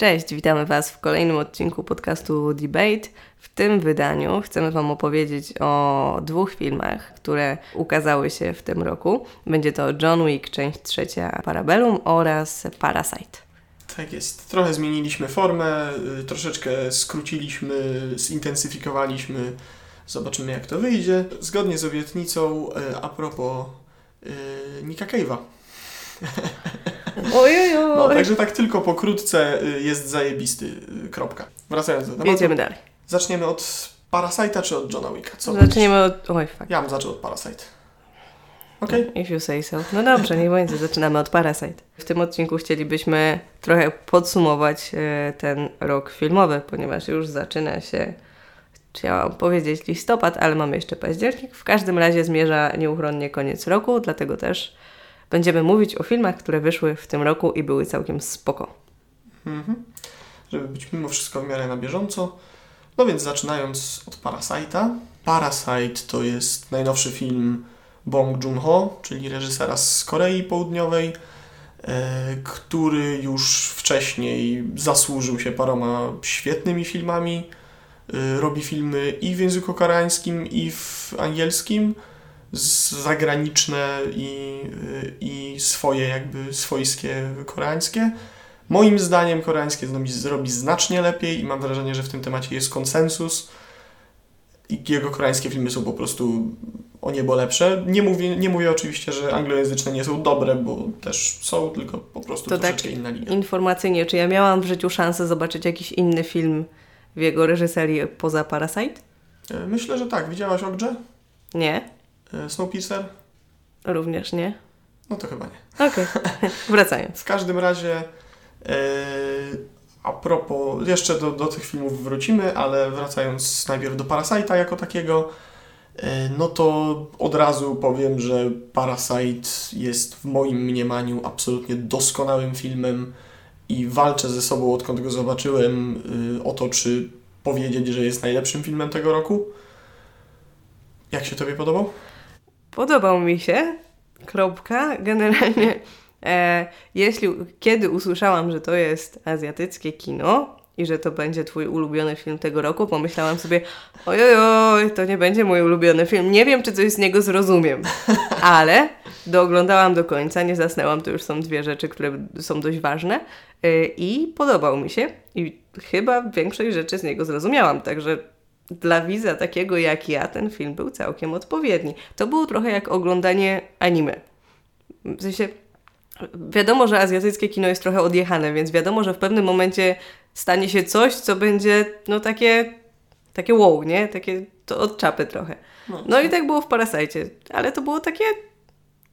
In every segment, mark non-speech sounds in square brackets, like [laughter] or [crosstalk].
Cześć, witamy Was w kolejnym odcinku podcastu Debate. W tym wydaniu chcemy Wam opowiedzieć o dwóch filmach, które ukazały się w tym roku. Będzie to John Wick, część trzecia Parabellum oraz Parasite. Tak jest. Trochę zmieniliśmy formę, y, troszeczkę skróciliśmy, zintensyfikowaliśmy. Zobaczymy, jak to wyjdzie. Zgodnie z obietnicą, y, a propos yy, Nika Cave'a. [laughs] Ojojoj! No, także tak tylko pokrótce y, jest zajebisty. y, Kropka. Wracając do tematu. Jedziemy dalej. Zaczniemy od Parasite'a czy od Johna Wicka? Co Zaczniemy od... Oj, fuck. Ja bym zaczął od Parasite. Okej? If you say so. No dobrze, niech będzie. Zaczynamy od Parasite. W tym odcinku chcielibyśmy trochę podsumować e, ten rok filmowy, ponieważ już zaczyna się, chciałam powiedzieć listopad, ale mamy jeszcze październik. W każdym razie zmierza nieuchronnie koniec roku, dlatego też będziemy mówić o filmach, które wyszły w tym roku i były całkiem spoko. Mhm. Żeby być mimo wszystko w miarę na bieżąco. No więc zaczynając od Parasite'a. Parasite to jest najnowszy film Bong Joon-ho, czyli reżysera z Korei Południowej, e, który już wcześniej zasłużył się paroma świetnymi filmami. E, robi filmy i w języku koreańskim, i w angielskim, zagraniczne i, e, i swoje jakby swojskie koreańskie. Moim zdaniem koreańskie zrobi, zrobi znacznie lepiej i mam wrażenie, że w tym temacie jest konsensus i jego koreańskie filmy są po prostu o niebo lepsze. Nie mówię, nie mówię oczywiście, że anglojęzyczne nie są dobre, bo też są, tylko po prostu To troszeczkę tak inna linia. Informacyjnie, czy ja miałam w życiu szansę zobaczyć jakiś inny film w jego reżyserii poza Parasite? E, Myślę, że tak. Widziałaś Ogrze? Nie, Snowpiercer? również nie. No to chyba nie. Okej, [laughs] wracając. W każdym razie e, a propos, jeszcze do, do tych filmów wrócimy, ale wracając najpierw do Parasite'a jako takiego, e, no to od razu powiem, że Parasite jest w moim mniemaniu absolutnie doskonałym filmem i walczę ze sobą, odkąd go zobaczyłem, y, o to, czy powiedzieć, że jest najlepszym filmem tego roku. Jak się Tobie podobał? Podobał mi się. Kropka. Generalnie, e, jeśli kiedy usłyszałam, że to jest azjatyckie kino i że to będzie twój ulubiony film tego roku, pomyślałam sobie, ojoj, to nie będzie mój ulubiony film. Nie wiem, czy coś z niego zrozumiem, [laughs] ale dooglądałam do końca, nie zasnęłam, to już są dwie rzeczy, które są dość ważne e, i podobał mi się i chyba większość rzeczy z niego zrozumiałam, także dla widza takiego jak ja ten film był całkiem odpowiedni. To było trochę jak oglądanie anime. W sensie, wiadomo, że azjatyckie kino jest trochę odjechane, więc wiadomo, że w pewnym momencie stanie się coś, co będzie, no takie, takie wow, nie? Takie to od czapy trochę. No i tak było w Parasite, ale to było takie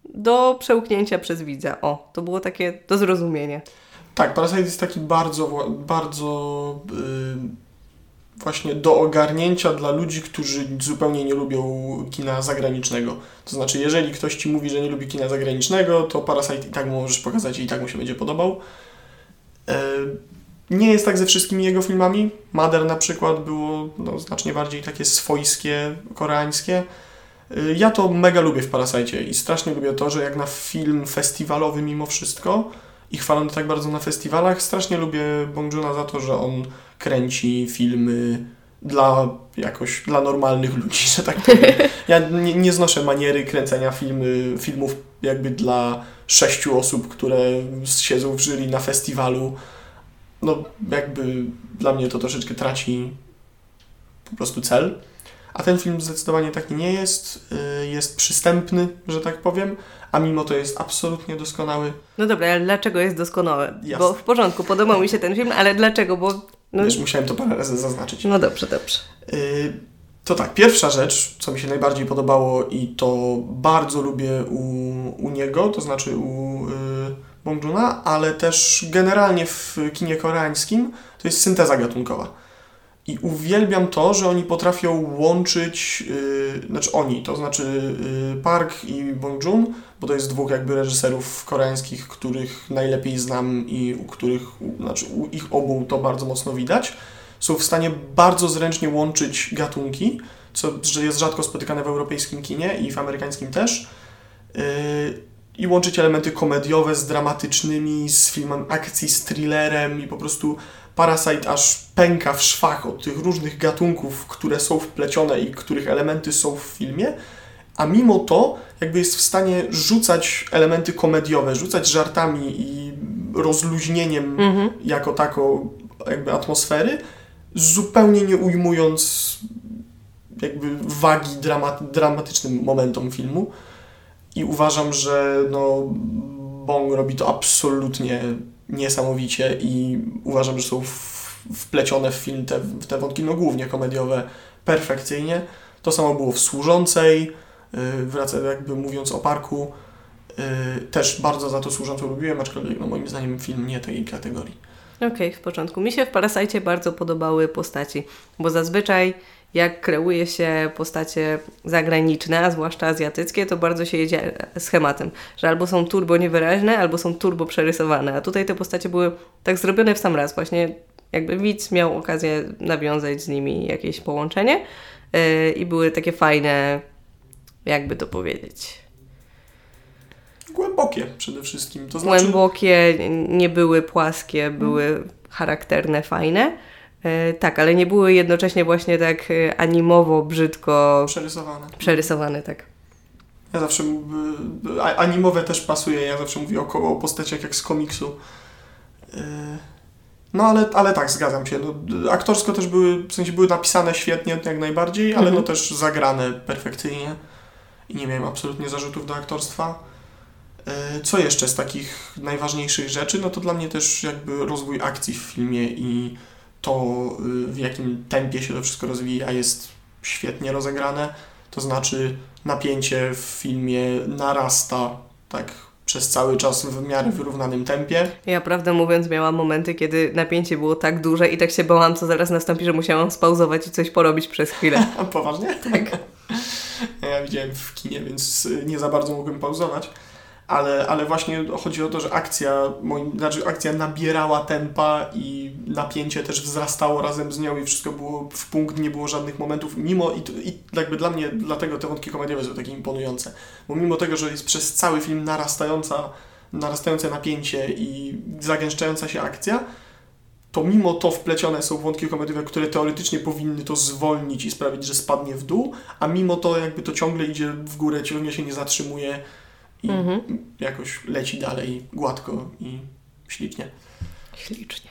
do przełknięcia przez widza. O, to było takie do zrozumienia. Tak, Parasite jest taki bardzo, bardzo yy, właśnie do ogarnięcia dla ludzi, którzy zupełnie nie lubią kina zagranicznego. To znaczy, jeżeli ktoś ci mówi, że nie lubi kina zagranicznego, to Parasite i tak mu możesz pokazać i tak mu się będzie podobał. Yy, nie jest tak ze wszystkimi jego filmami. Mother na przykład było no, znacznie bardziej takie swojskie, koreańskie. Yy, Ja to mega lubię w Parasite i strasznie lubię to, że jak na film festiwalowy mimo wszystko, i chwalony tak bardzo na festiwalach. Strasznie lubię Bong Joona za to, że on kręci filmy dla jakoś, dla normalnych ludzi, że tak powiem. [laughs] Ja nie, nie znoszę maniery kręcenia filmy, filmów jakby dla sześciu osób, które siedzą w jury na festiwalu. No jakby dla mnie to troszeczkę traci po prostu cel. A ten film zdecydowanie taki nie jest. Y, Jest przystępny, że tak powiem, a mimo to jest absolutnie doskonały. No dobra, ale dlaczego jest doskonały? Jasne. Bo w porządku, podobał mi się ten film, ale dlaczego? Bo... No, Wiesz, musiałem to parę razy zaznaczyć. no dobrze, dobrze. Y, To tak, pierwsza rzecz, co mi się najbardziej podobało i to bardzo lubię u, u niego, to znaczy u y, Bong Joona, ale też generalnie w kinie koreańskim, to jest synteza gatunkowa. I uwielbiam to, że oni potrafią łączyć, y, znaczy oni, to znaczy y, Park i Bong Joon, bo to jest dwóch jakby reżyserów koreańskich, których najlepiej znam i u których, znaczy u ich obu to bardzo mocno widać są w stanie bardzo zręcznie łączyć gatunki, co jest rzadko spotykane w europejskim kinie i w amerykańskim też. Yy, i łączyć elementy komediowe z dramatycznymi, z filmem akcji, z thrillerem i po prostu Parasite aż pęka w szwach od tych różnych gatunków, które są wplecione i których elementy są w filmie, a mimo to jakby jest w stanie rzucać elementy komediowe, rzucać żartami i rozluźnieniem Mhm. jako taką jakby atmosfery, zupełnie nie ujmując jakby wagi dramat, dramatycznym momentom filmu. I uważam, że no, Bong robi to absolutnie niesamowicie i uważam, że są wplecione w film te, te wątki, no głównie komediowe, perfekcyjnie. To samo było w Służącej, yy, wracam jakby mówiąc o parku, yy, też bardzo za to Służącą lubiłem, aczkolwiek no, moim zdaniem film nie tej kategorii. Okej, w początku. Mi się w Parasite bardzo podobały postaci, bo zazwyczaj jak kreuje się postacie zagraniczne, a zwłaszcza azjatyckie, to bardzo się jedzie schematem, że albo są turbo niewyraźne, albo są turbo przerysowane, a tutaj te postacie były tak zrobione w sam raz, właśnie jakby widz miał okazję nawiązać z nimi jakieś połączenie yy, i były takie fajne, jakby to powiedzieć, Głębokie przede wszystkim. To znaczy, głębokie, nie były płaskie, były charakterne, fajne. E, tak, ale nie były jednocześnie właśnie tak e, animowo, brzydko przerysowane. przerysowane, tak. Ja zawsze, a- animowe też pasuje, ja zawsze mówię o, ko- o postaciach jak z komiksu. No ale, ale tak, zgadzam się. No, aktorsko też były, w sensie były napisane świetnie jak najbardziej, ale Mhm. no też zagrane perfekcyjnie i nie miałem absolutnie zarzutów do aktorstwa. Co jeszcze z takich najważniejszych rzeczy? No to dla mnie też jakby rozwój akcji w filmie i to y, w jakim tempie się to wszystko rozwija jest świetnie rozegrane. To znaczy napięcie w filmie narasta tak przez cały czas w miarę wyrównanym tempie. Ja prawdę mówiąc miałam momenty, kiedy napięcie było tak duże i tak się bałam, co zaraz nastąpi, że musiałam spauzować i coś porobić przez chwilę. [laughs] Poważnie? Tak. [laughs] Ja widziałem w kinie, więc nie za bardzo mogłem pauzować. Ale, ale właśnie chodzi o to, że akcja, moim, znaczy akcja nabierała tempa i napięcie też wzrastało razem z nią i wszystko było w punkt, nie było żadnych momentów, mimo i, i jakby dla mnie, dlatego te wątki komediowe są takie imponujące, bo mimo tego, że jest przez cały film narastająca, narastające napięcie i zagęszczająca się akcja, to mimo to wplecione są wątki komediowe, które teoretycznie powinny to zwolnić i sprawić, że spadnie w dół, a mimo to jakby to ciągle idzie w górę, ciągle się nie zatrzymuje i Mhm. jakoś leci dalej gładko i ślicznie. Ślicznie.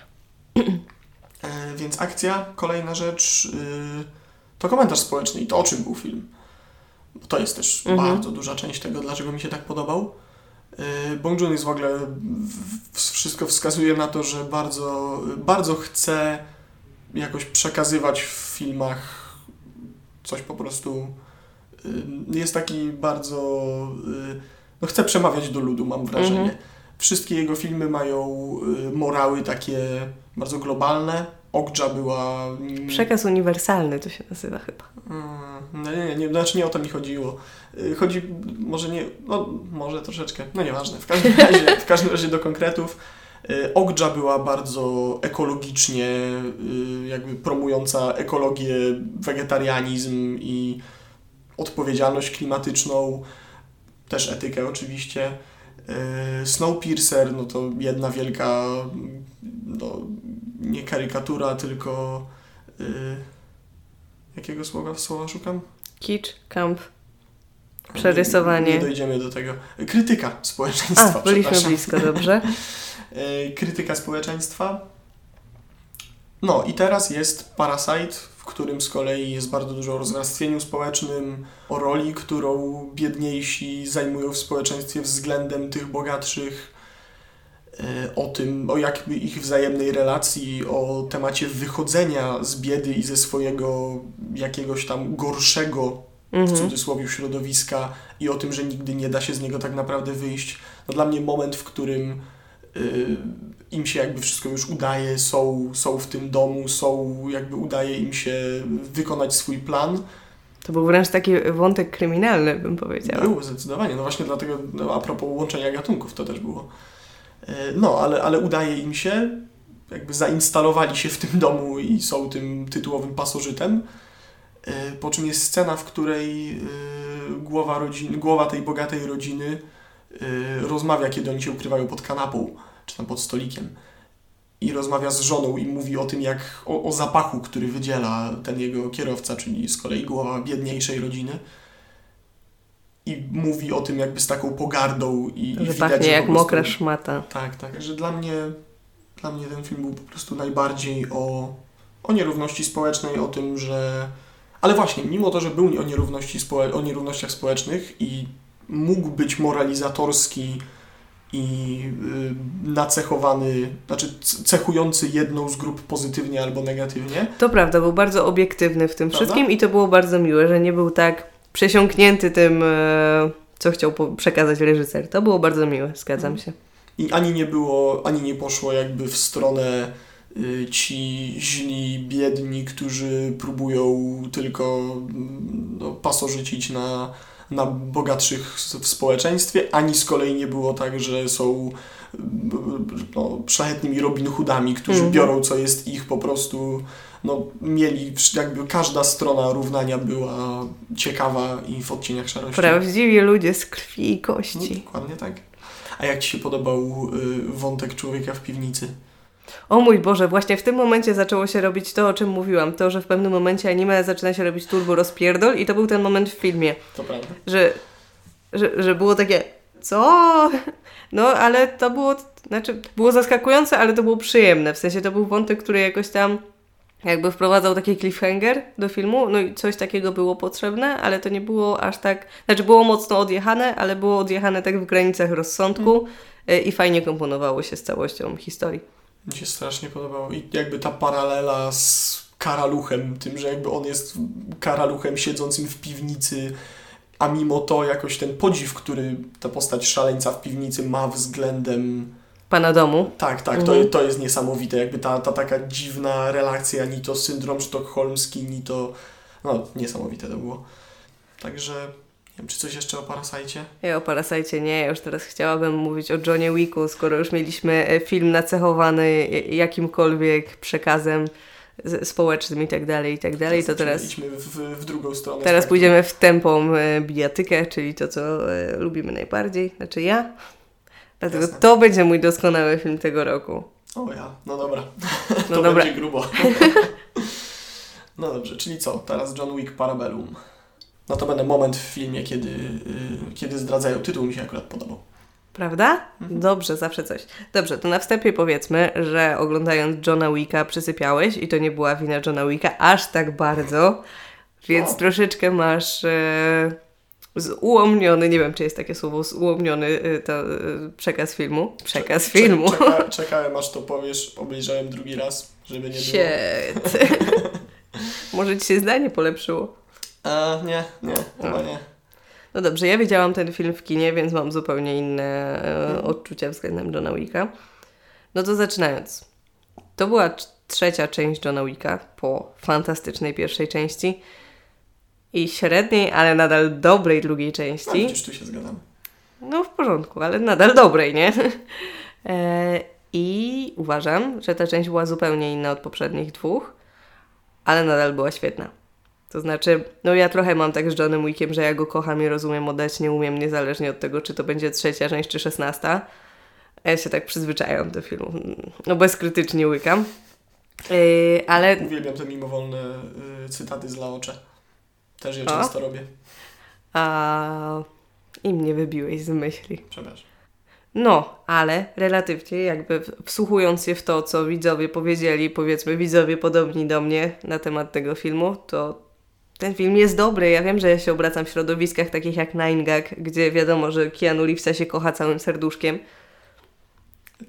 E, więc akcja, kolejna rzecz, y, to komentarz społeczny i to o czym był film. Bo to jest też Mhm. bardzo duża część tego, dlaczego mi się tak podobał. Y, Bong Joon jest w ogóle, w- wszystko wskazuje na to, że bardzo, bardzo chce jakoś przekazywać w filmach coś po prostu. y, Jest taki bardzo. No chce przemawiać do ludu, mam wrażenie. Mhm. Wszystkie jego filmy mają y, morały takie bardzo globalne. Okja była. mm, Przekaz uniwersalny to się nazywa chyba. Mm, No nie, nie, nie, znaczy nie o to mi chodziło. Y, Chodzi może nie, no może troszeczkę, no nieważne. W każdym [laughs] razie, w każdym razie do konkretów. Y, Okja była bardzo ekologicznie, jakby promująca ekologię, wegetarianizm i odpowiedzialność klimatyczną, też etykę oczywiście. Y, Snowpiercer, no to jedna wielka, no nie karykatura, tylko y, jakiego słowa, słowa szukam? Kicz, kamp, Przerysowanie. Nie, nie dojdziemy do tego. Krytyka społeczeństwa, A, byliśmy blisko, dobrze. E, [laughs] krytyka społeczeństwa. No i teraz jest Parasite, którym z kolei jest bardzo dużo o rozwarstwieniu społecznym, o roli, którą biedniejsi zajmują w społeczeństwie względem tych bogatszych, e, o tym, o jakby ich wzajemnej relacji, o temacie wychodzenia z biedy i ze swojego jakiegoś tam gorszego w Mhm. cudzysłowie środowiska i o tym, że nigdy nie da się z niego tak naprawdę wyjść. No dla mnie moment, w którym im się jakby wszystko już udaje, są, są w tym domu, są jakby udaje im się wykonać swój plan. To był wręcz taki wątek kryminalny, bym powiedziała. Było zdecydowanie, no właśnie dlatego no, a propos łączenia gatunków to też było. Y, No, ale, ale udaje im się, jakby zainstalowali się w tym domu i są tym tytułowym pasożytem. Y, Po czym jest scena, w której y, głowa, rodziny, głowa tej bogatej rodziny rozmawia, kiedy oni się ukrywają pod kanapą, czy tam pod stolikiem. I rozmawia z żoną i mówi o tym, jak o, o zapachu, który wydziela ten jego kierowca, czyli z kolei głowa biedniejszej rodziny. I mówi o tym jakby z taką pogardą i, i Że widać, pachnie że jak prostu- mokra szmata. tak, tak, że dla mnie, dla mnie ten film był po prostu najbardziej o, o nierówności społecznej, o tym, że... Ale właśnie, mimo to, że był o, nierówności społe... o nierównościach społecznych i mógł być moralizatorski i y, nacechowany, znaczy cechujący jedną z grup pozytywnie albo negatywnie, To prawda, był bardzo obiektywny w tym Prawda? wszystkim i to było bardzo miłe, że nie był tak przesiąknięty tym, e, co chciał przekazać reżyser. To było bardzo miłe, zgadzam Mhm. się. I ani nie było, ani nie poszło jakby w stronę y, ci źli, biedni, którzy próbują tylko mm, no, pasożycić na, na bogatszych w społeczeństwie, ani z kolei nie było tak, że są no, szlachetnymi Robin Hoodami, którzy Mhm. biorą co jest ich po prostu no, mieli, jakby każda strona równania była ciekawa i w odcieniach szarości. Prawdziwi ludzie z krwi i No, kości. dokładnie tak. A jak Ci się podobał y, wątek człowieka w piwnicy? O mój Boże, właśnie w tym momencie zaczęło się robić to, o czym mówiłam. To, że w pewnym momencie anime zaczyna się robić turbo rozpierdol i to był ten moment w filmie, To prawda. że, że, że było takie, co? No, ale to było, znaczy, było zaskakujące, ale to było przyjemne. W sensie to był wątek, który jakoś tam jakby wprowadzał taki cliffhanger do filmu, no i coś takiego było potrzebne, ale to nie było aż tak, znaczy było mocno odjechane, ale było odjechane tak w granicach rozsądku y, i fajnie komponowało się z całością historii. Mi się strasznie podobało. I jakby ta paralela z karaluchem, tym, że jakby on jest karaluchem siedzącym w piwnicy, a mimo to jakoś ten podziw, który ta postać szaleńca w piwnicy ma względem Pana domu. Tak, tak, Mhm. to, to jest niesamowite. Jakby ta, ta taka dziwna relacja, ni to syndrom sztokholmski, ni to. No, niesamowite to było. Także. Nie wiem, czy coś jeszcze o Parasajcie? Ja o Parasite nie, ja już teraz chciałabym mówić o Johnie Wicku, skoro już mieliśmy e, film nacechowany jakimkolwiek przekazem społecznym i tak dalej, i tak dalej, to teraz, Idźmy w, w drugą stronę. teraz spektrum. pójdziemy w tempą e, bijatykę, czyli to, co e, lubimy najbardziej, znaczy ja. Dlatego Jasne. to będzie mój doskonały film tego roku. O ja, no dobra. No [laughs] to dobra, będzie grubo. [laughs] no dobrze, czyli co? Teraz John Wick Parabellum. No to będę moment w filmie, kiedy, y, kiedy zdradzają tytuł, mi się akurat podobał. prawda? Mhm. Dobrze, zawsze coś. Dobrze, to na wstępie powiedzmy, że oglądając Johna Wicka przysypiałeś i to nie była wina Johna Wicka aż tak bardzo, więc O. troszeczkę masz e, zułomniony, nie wiem czy jest takie słowo, zułomniony e, to e, przekaz filmu. Przekaz Cze- filmu. Czeka, [laughs] czekałem aż to powiesz, obejrzałem drugi raz, żeby nie było. Shit. [laughs] Może ci się zdanie polepszyło. A, nie, nie, chyba nie. No dobrze, ja widziałam ten film w kinie, więc mam zupełnie inne e, Mhm. odczucia względem Johna Wicka. No to zaczynając. To była trzecia część Johna Wicka po fantastycznej pierwszej części i średniej, ale nadal dobrej drugiej No, części. widzisz, tu się zgadzamy. No w porządku, ale nadal dobrej, nie? [laughs] E, I uważam, że ta część była zupełnie inna od poprzednich dwóch, ale nadal była świetna. To znaczy, no ja trochę mam tak z Johnem Wickiem, że ja go kocham i rozumiem oddać, nie umiem, niezależnie od tego, czy to będzie trzecia część, czy szesnasta. Ja się tak przyzwyczajam do filmu. No bezkrytycznie łykam. Yy, ale Uwielbiam te mimowolne y, cytaty z Laocze. Też je O. często robię. a, i mnie wybiłeś z myśli. Przepraszam. No, ale relatywnie jakby wsłuchując się w to, co widzowie powiedzieli, powiedzmy widzowie podobni do mnie na temat tego filmu, to ten film jest dobry. Ja wiem, że ja się obracam w środowiskach takich jak Nine Gag, gdzie wiadomo, że Keanu Reevesa się kocha całym serduszkiem.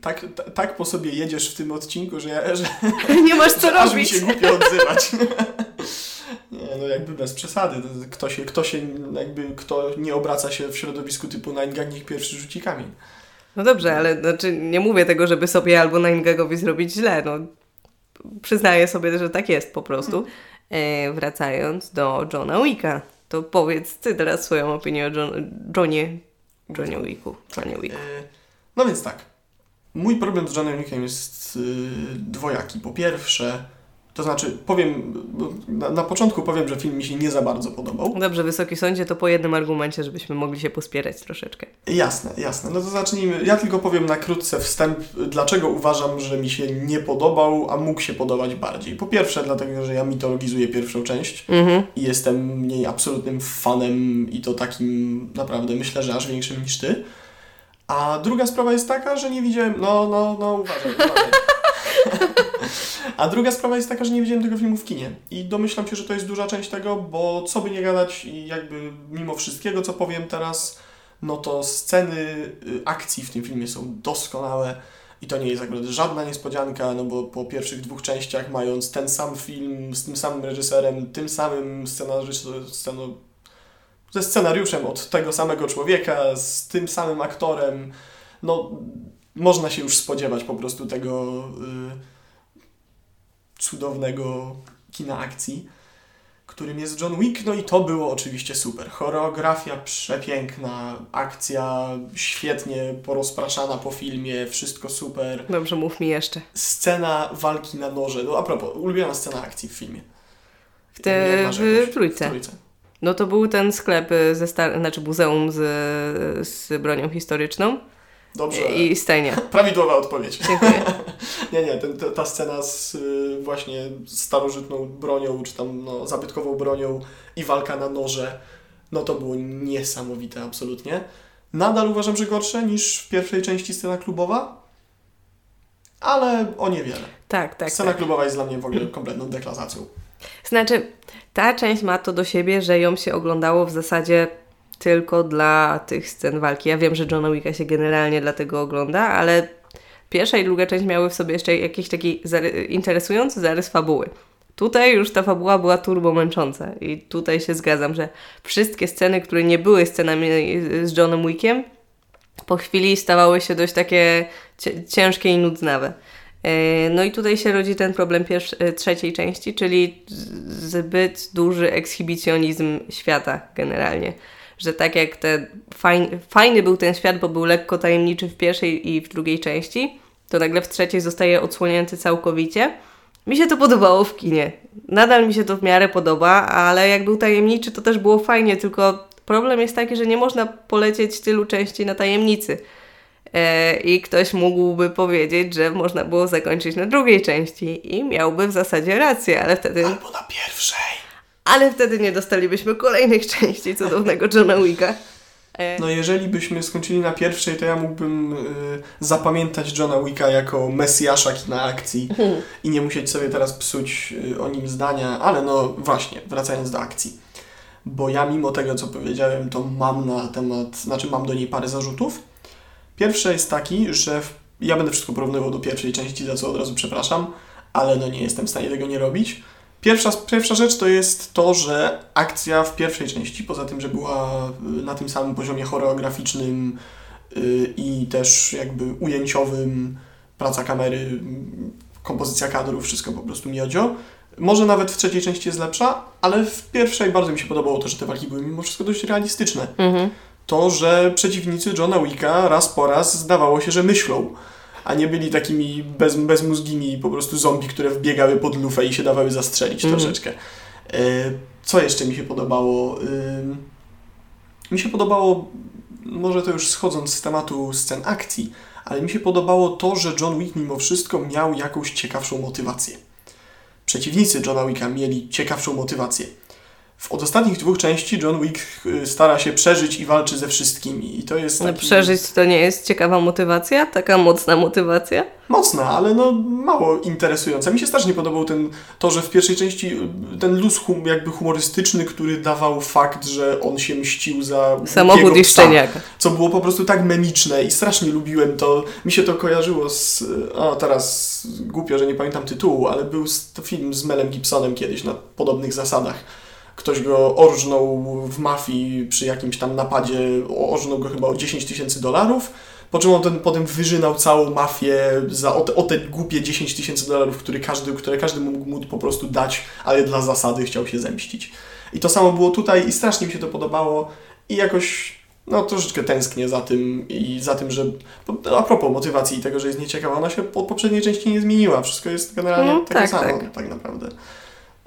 Tak, tak po sobie jedziesz w tym odcinku, że ja, że, [laughs] Nie masz co że aż mi robić. się głupio odzywać. [laughs] Nie, no jakby bez przesady. To- Kto się, kto się, jakby, kto nie obraca się w środowisku typu Nine Gag, niech pierwszy rzuci kamień. No dobrze, ale znaczy nie mówię tego, żeby sobie albo Nine Gagowi zrobić źle. No, przyznaję sobie, że tak jest po prostu. E, wracając do Johna Wicka, to powiedz ty teraz swoją opinię o John, Johnie, Johnie Wicku. Johnie Wicku. E, No więc tak. Mój problem z Johnem Wickiem jest y, dwojaki. Po pierwsze, To znaczy, powiem, na, na, początku powiem, że film mi się nie za bardzo podobał. Dobrze, Wysoki Sądzie, to po jednym argumencie, żebyśmy mogli się pospierać troszeczkę. Jasne, jasne. No to zacznijmy. Ja tylko powiem na krótce wstęp, dlaczego uważam, że mi się nie podobał, a mógł się podobać bardziej. Po pierwsze, dlatego, że ja mitologizuję pierwszą część mhm. i jestem mniej absolutnym fanem i to takim naprawdę myślę, że aż większym niż ty. A druga sprawa jest taka, że nie widziałem. No, no, no, uważaj, uważaj. [laughs] A druga sprawa jest taka, że nie widziałem tego filmu w kinie. I domyślam się, że to jest duża część tego, bo co by nie gadać, i jakby mimo wszystkiego, co powiem teraz, no to sceny y, akcji w tym filmie są doskonałe. I to nie jest akurat żadna niespodzianka, no bo po pierwszych dwóch częściach, mając ten sam film z tym samym reżyserem, tym samym scenarzystą, ze scenariuszem od tego samego człowieka, z tym samym aktorem, no można się już spodziewać po prostu tego. Yy, cudownego kina akcji, którym jest John Wick, no i to było oczywiście super. Choreografia przepiękna, akcja świetnie porozpraszana po filmie, wszystko super. Dobrze, mów mi jeszcze. Scena walki na noże, no a propos, ulubiona scena akcji w filmie. W, te, w, trójce. w trójce. No to był ten sklep ze star- znaczy muzeum z, z bronią historyczną. Dobrze. I stajnia. [laughs] Prawidłowa odpowiedź. Dziękuję. [laughs] nie, nie, ten, ta scena z y, właśnie starożytną bronią, czy tam no, zabytkową bronią i walka na noże, no to było niesamowite absolutnie. Nadal uważam, że gorsze niż w pierwszej części scena klubowa, ale o niewiele. Tak, tak. Scena tak. klubowa jest dla mnie w ogóle kompletną deklasacją. Znaczy, ta część ma to do siebie, że ją się oglądało w zasadzie tylko dla tych scen walki. Ja wiem, że Johna Wicka się generalnie dlatego ogląda, ale pierwsza i druga część miały w sobie jeszcze jakiś taki interesujący zarys fabuły. Tutaj już ta fabuła była turbo męcząca i tutaj się zgadzam, że wszystkie sceny, które nie były scenami z Johnem Wickiem, po chwili stawały się dość takie ciężkie i nudznawe. E, no i tutaj się rodzi ten problem e, trzeciej części, czyli zbyt duży ekshibicjonizm świata generalnie że tak jak te fajny, fajny był ten świat, bo był lekko tajemniczy w pierwszej i w drugiej części, to nagle w trzeciej zostaje odsłonięty całkowicie. Mi się to podobało w kinie. Nadal mi się to w miarę podoba, ale jak był tajemniczy, to też było fajnie, tylko problem jest taki, że nie można polecieć tylu części na tajemnicy. E, I ktoś mógłby powiedzieć, że można było zakończyć na drugiej części i miałby w zasadzie rację, ale wtedy. Albo na pierwszej ale wtedy nie dostalibyśmy kolejnych [laughs] części cudownego Johna Wicka. E, no jeżeli byśmy skończyli na pierwszej, to ja mógłbym y, zapamiętać Johna Wicka jako mesjasza kina akcji mhm. i nie musieć sobie teraz psuć y, o nim zdania, ale no właśnie, wracając do akcji. Bo ja mimo tego, co powiedziałem, to mam na temat, znaczy mam do niej parę zarzutów. Pierwszy jest taki, że w, ja będę wszystko porównywał do pierwszej części, za co od razu przepraszam, ale no nie jestem w stanie tego nie robić. Pierwsza, pierwsza rzecz to jest to, że akcja w pierwszej części, poza tym, że była y, na tym samym poziomie choreograficznym yy, i też jakby ujęciowym, praca kamery, kompozycja kadrów, wszystko po prostu miodzio. Może nawet w trzeciej części jest lepsza, ale w pierwszej bardzo mi się podobało to, że te walki były mimo wszystko dość realistyczne. Mhm. To, że przeciwnicy Johna Wicka raz po raz zdawało się, że myślą a nie byli takimi bez, bezmózgimi po prostu zombie, które wbiegały pod lufę i się dawały zastrzelić mm. troszeczkę. E, co jeszcze mi się podobało? Mi się podobało, może to już schodząc z tematu scen akcji, ale mi się podobało to, że John Wick mimo wszystko miał jakąś ciekawszą motywację. Przeciwnicy Johna Wicka mieli ciekawszą motywację. W od ostatnich dwóch części John Wick y, stara się przeżyć i walczy ze wszystkimi. I to jest taki... Przeżyć to nie jest ciekawa motywacja? Taka mocna motywacja? Mocna, ale no mało interesująca. Mi się strasznie podobał ten, to, że w pierwszej części y, ten luz hum, jakby humorystyczny, który dawał fakt, że on się mścił za Samochód i szczeniaka. Co było po prostu tak memiczne i strasznie lubiłem to. Mi się to kojarzyło z... O, teraz głupio, że nie pamiętam tytułu, ale był to film z Melem Gibsonem kiedyś na podobnych zasadach ktoś go orżnął w mafii przy jakimś tam napadzie, orżnął go chyba o 10 tysięcy dolarów, po czym on ten, potem wyżynał całą mafię za, o, te, o te głupie 10 tysięcy dolarów, które każdy, które każdy mógł mu po prostu dać, ale dla zasady chciał się zemścić. I to samo było tutaj i strasznie mi się to podobało i jakoś no troszeczkę tęsknię za tym i za tym, że a propos motywacji i tego, że jest nieciekawa, ona się od poprzedniej części nie zmieniła. Wszystko jest generalnie Mm, takie tak, samo, tak. tak naprawdę.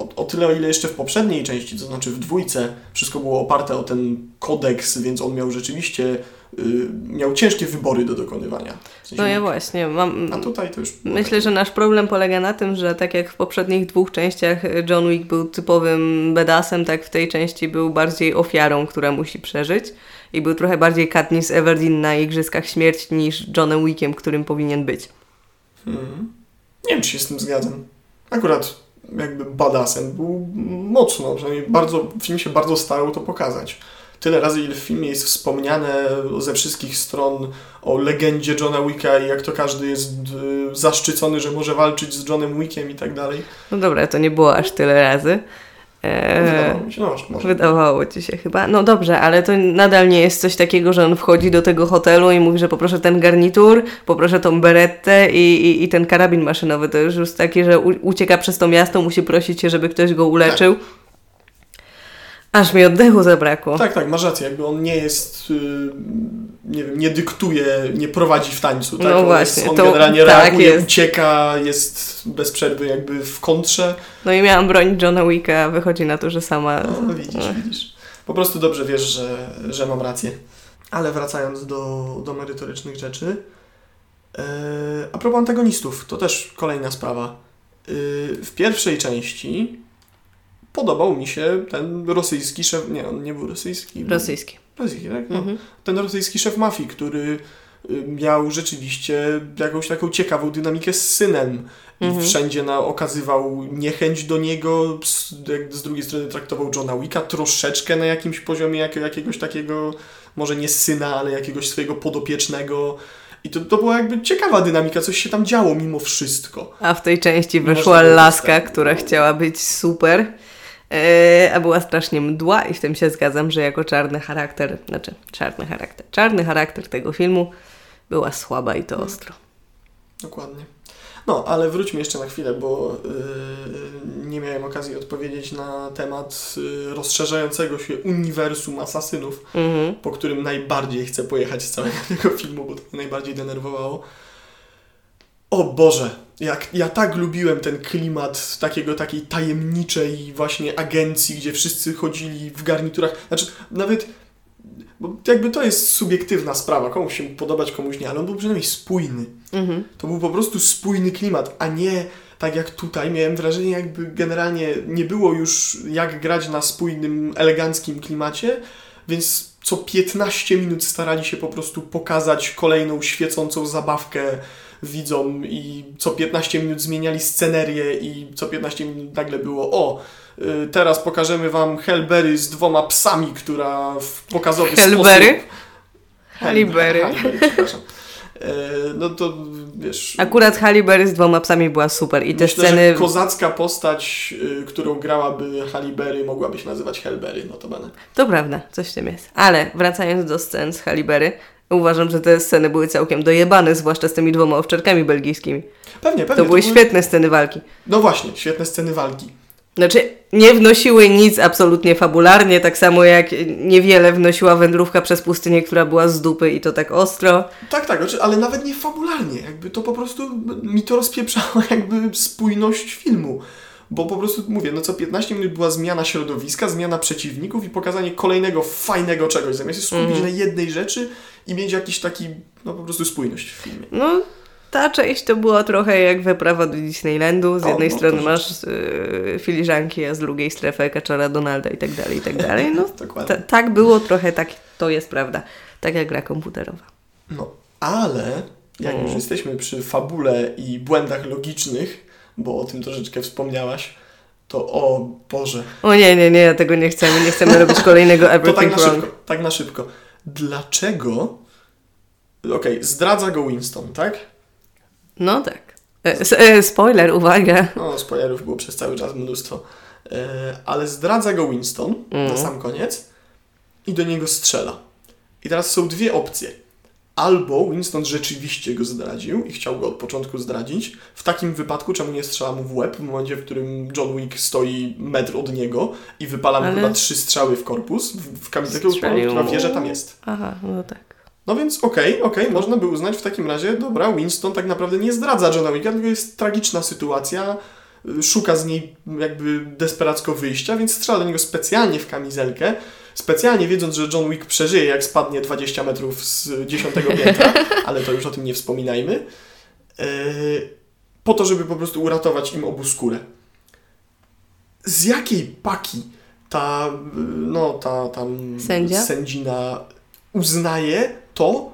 O, o tyle, o ile jeszcze w poprzedniej części, to znaczy w dwójce, wszystko było oparte o ten kodeks, więc on miał rzeczywiście, y, miał ciężkie wybory do dokonywania. W sensie, No ja właśnie, mam... A tutaj to już... Myślę, że nasz problem polega na tym, że tak jak w poprzednich dwóch częściach John Wick był typowym bedasem, tak w tej części był bardziej ofiarą, która musi przeżyć. I był trochę bardziej Katniss Everdeen na Igrzyskach Śmierci niż Johnem Wickiem, którym powinien być. Mhm. Nie wiem, czy się z tym zgadzam. Akurat jakby badasem był mocno, przynajmniej bardzo, film się bardzo starał to pokazać. Tyle razy, ile w filmie jest wspomniane ze wszystkich stron o legendzie Johna Wicka i jak to każdy jest y, zaszczycony, że może walczyć z Johnem Wickiem i tak dalej. No dobra, to nie było aż tyle razy. Eee, Wydawało mi się, no może. Wydawało ci się chyba. No dobrze, ale to nadal nie jest coś takiego, że on wchodzi do tego hotelu i mówi, że poproszę ten garnitur, poproszę tą berettę i, i, i ten karabin maszynowy. To już jest takie, że ucieka przez to miasto, musi prosić się, żeby ktoś go uleczył. Aż mi oddechu zabrakło. Tak, tak, masz rację. Jakby on nie jest, y, nie wiem, nie dyktuje, nie prowadzi w tańcu. Tak? No on właśnie, Jest, on to- generalnie tak reaguje, jest. ucieka, jest bez przerwy jakby w kontrze. No i miałam bronić Johna Wicka, wychodzi na to, że sama... No, widzisz, No. widzisz. Po prostu dobrze wiesz, że, że mam rację. Ale wracając do, do merytorycznych rzeczy. e, a propos antagonistów, to też kolejna sprawa. E, w pierwszej części podobał mi się ten rosyjski szef. Nie, on nie był rosyjski. był- Rosyjski. Rosyjski, tak? No. Mhm. Ten rosyjski szef mafii, który y, miał rzeczywiście jakąś taką ciekawą dynamikę z synem i Mhm. wszędzie na, okazywał niechęć do niego, z, jak z drugiej strony traktował Johna Wicka troszeczkę na jakimś poziomie jak, jakiegoś takiego, może nie syna, ale jakiegoś swojego podopiecznego. I to, to była jakby ciekawa dynamika, coś się tam działo mimo wszystko. A w tej części wyszła laska, która chciała być super, a była strasznie mdła i w tym się zgadzam, że jako czarny charakter, znaczy czarny charakter, czarny charakter tego filmu była słaba i to Mhm. ostro. Dokładnie. No, ale wróćmy jeszcze na chwilę, bo yy, nie miałem okazji odpowiedzieć na temat yy, rozszerzającego się uniwersum asasynów, Mhm. po którym najbardziej chcę pojechać z całego [laughs] tego filmu, bo to mnie najbardziej denerwowało. O Boże, jak ja tak lubiłem ten klimat takiego, takiej tajemniczej właśnie agencji, gdzie wszyscy chodzili w garniturach. Znaczy, nawet, bo jakby to jest subiektywna sprawa, komuś się podobać, komuś nie, ale on był przynajmniej spójny. Mhm. To był po prostu spójny klimat, a nie tak jak tutaj. Miałem wrażenie, jakby generalnie nie było już jak grać na spójnym, eleganckim klimacie, więc co 15 minut starali się po prostu pokazać kolejną świecącą zabawkę widzom i co 15 minut zmieniali scenerię i co 15 minut nagle było o, y, teraz pokażemy wam Hellberry z dwoma psami, która w pokazowy Hellberry? sposób... Haliberry. Haliberry, przepraszam. E, No to wiesz... Akurat Halle Berry z dwoma psami była super i te Myślę, sceny... że kozacka postać, y, którą grałaby Halle Berry, mogłaby się nazywać Hellberry, notabene. To prawda, coś w tym jest. Ale wracając do scen z Halle Berry, uważam, że te sceny były całkiem dojebane, zwłaszcza z tymi dwoma owczarkami belgijskimi. Pewnie, pewnie. To były świetne sceny walki. No właśnie, świetne sceny walki. Znaczy, nie wnosiły nic absolutnie fabularnie, tak samo jak niewiele wnosiła wędrówka przez pustynię, która była z dupy i to tak ostro. Tak, tak, znaczy, ale nawet nie fabularnie. Jakby to po prostu mi to rozpieprzało [laughs] jakby spójność filmu. Bo po prostu mówię, no co 15 minut była zmiana środowiska, zmiana przeciwników i pokazanie kolejnego fajnego czegoś, zamiast się skupić Mhm. na jednej rzeczy i mieć jakiś taki, no po prostu spójność w filmie. No, ta część to była trochę jak wyprawa do Disneylandu. Z O, jednej no strony masz y, filiżanki, a z drugiej strefę kaczora Donalda i tak dalej, i tak dalej. No, [laughs] tak było trochę, tak to jest prawda. Tak jak gra komputerowa. No, ale jak już Mm. jesteśmy przy fabule i błędach logicznych, bo o tym troszeczkę wspomniałaś, to o Boże, O nie, nie, nie, tego nie chcemy. Nie chcemy robić [laughs] kolejnego to tak Everything na Wrong. szybko, tak na szybko. Dlaczego, okej, zdradza go Winston, tak? No tak. E, e, spoiler, uwaga. No, spoilerów było przez cały czas mnóstwo. E, ale zdradza go Winston Mm. na sam koniec i do niego strzela. I teraz są dwie opcje. Albo Winston rzeczywiście go zdradził i chciał go od początku zdradzić. W takim wypadku czemu nie strzela mu w łeb w momencie, w którym John Wick stoi metr od niego i wypala mu Ale- chyba trzy strzały w korpus, w, w kamizelkę, która wie, że tam jest. Aha, no tak. No więc okej, okej, można by uznać w takim razie, dobra, Winston tak naprawdę nie zdradza Johna Wicka, tylko jest tragiczna sytuacja, y, szuka z niej jakby desperacko wyjścia, więc strzela do niego specjalnie w kamizelkę, specjalnie wiedząc, że John Wick przeżyje, jak spadnie 20 metrów z 10 piętra, [laughs] ale to już o tym nie wspominajmy, yy, po to, żeby po prostu uratować im obu skórę. Z jakiej paki ta, no, ta tam Sędzia? sędzina uznaje to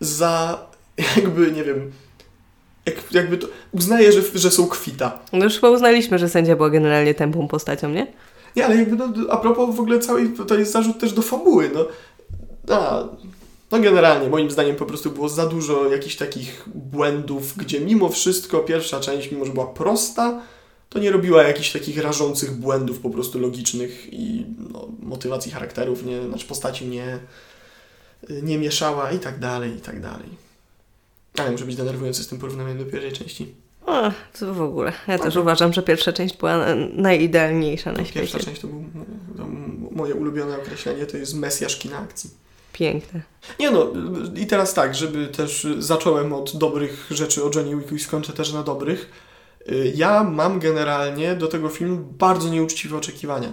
za jakby, nie wiem, jak, jakby to, uznaje, że, że są kwita. No już chyba uznaliśmy, że sędzia była generalnie tępą postacią, nie? Nie, ale jakby, no, a propos w ogóle całej, to jest zarzut też do fabuły, no. A, no generalnie, moim zdaniem po prostu było za dużo jakichś takich błędów, gdzie mimo wszystko pierwsza część, mimo że była prosta, to nie robiła jakichś takich rażących błędów po prostu logicznych i no, motywacji charakterów, nie, znaczy postaci nie, nie mieszała i tak dalej, i tak dalej. Ale może być denerwujący z tym porównaniem do pierwszej części. To w ogóle. Ja też uważam, że pierwsza część była na- najidealniejsza na Pierwsza świecie. część to było to moje ulubione określenie, to jest mesjasz kina akcji. Piękne. Nie no, i teraz tak, żeby też zacząłem od dobrych rzeczy o Johnny Wicku i skończę też na dobrych. Y, Ja mam generalnie do tego filmu bardzo nieuczciwe oczekiwania.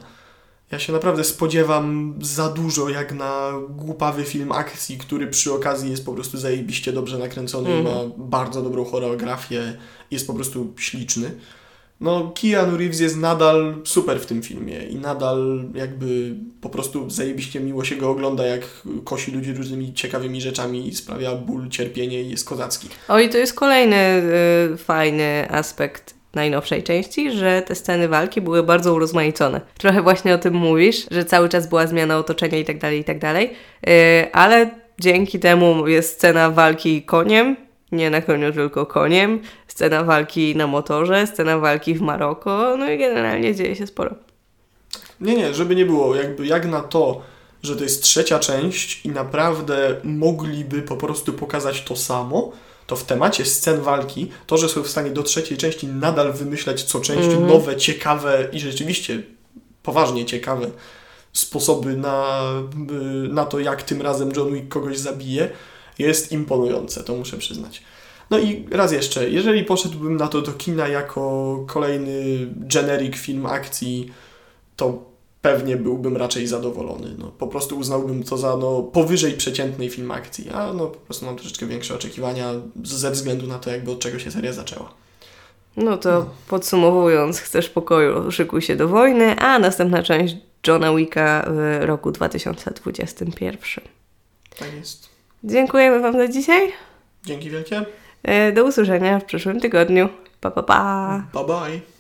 Ja się naprawdę spodziewam za dużo jak na głupawy film akcji, który przy okazji jest po prostu zajebiście dobrze nakręcony i Mhm. ma bardzo dobrą choreografię, jest po prostu śliczny. No, Keanu Reeves jest nadal super w tym filmie i nadal jakby po prostu zajebiście miło się go ogląda, jak kosi ludzi różnymi ciekawymi rzeczami i sprawia ból, cierpienie i jest kozacki. O i to jest kolejny y, fajny aspekt najnowszej części, że te sceny walki były bardzo urozmaicone. Trochę właśnie o tym mówisz, że cały czas była zmiana otoczenia i tak dalej, i tak dalej, Y, ale dzięki temu jest scena walki koniem, nie na koniu, tylko koniem, scena walki na motorze, scena walki w Maroko, no i generalnie dzieje się sporo. Nie, nie, żeby nie było, jakby jak na to, że to jest trzecia część i naprawdę mogliby po prostu pokazać to samo, to w temacie scen walki, to, że są w stanie do trzeciej części nadal wymyślać co część Mhm. nowe, ciekawe i rzeczywiście poważnie ciekawe sposoby na, y, na to, jak tym razem John Wick kogoś zabije, jest imponujące, to muszę przyznać. No i raz jeszcze, jeżeli poszedłbym na to do kina jako kolejny generic film akcji, to pewnie byłbym raczej zadowolony. No, po prostu uznałbym to za no, powyżej przeciętnej film akcji, a no, po prostu mam troszeczkę większe oczekiwania ze względu na to, jakby od czego się seria zaczęła. No to podsumowując, chcesz pokoju, szykuj się do wojny, a następna część Johna Wicka w roku 2021. Tak jest. Dziękujemy Wam za dzisiaj. Dzięki wielkie. E, Do usłyszenia w przyszłym tygodniu. Pa, pa, pa. Bye bye.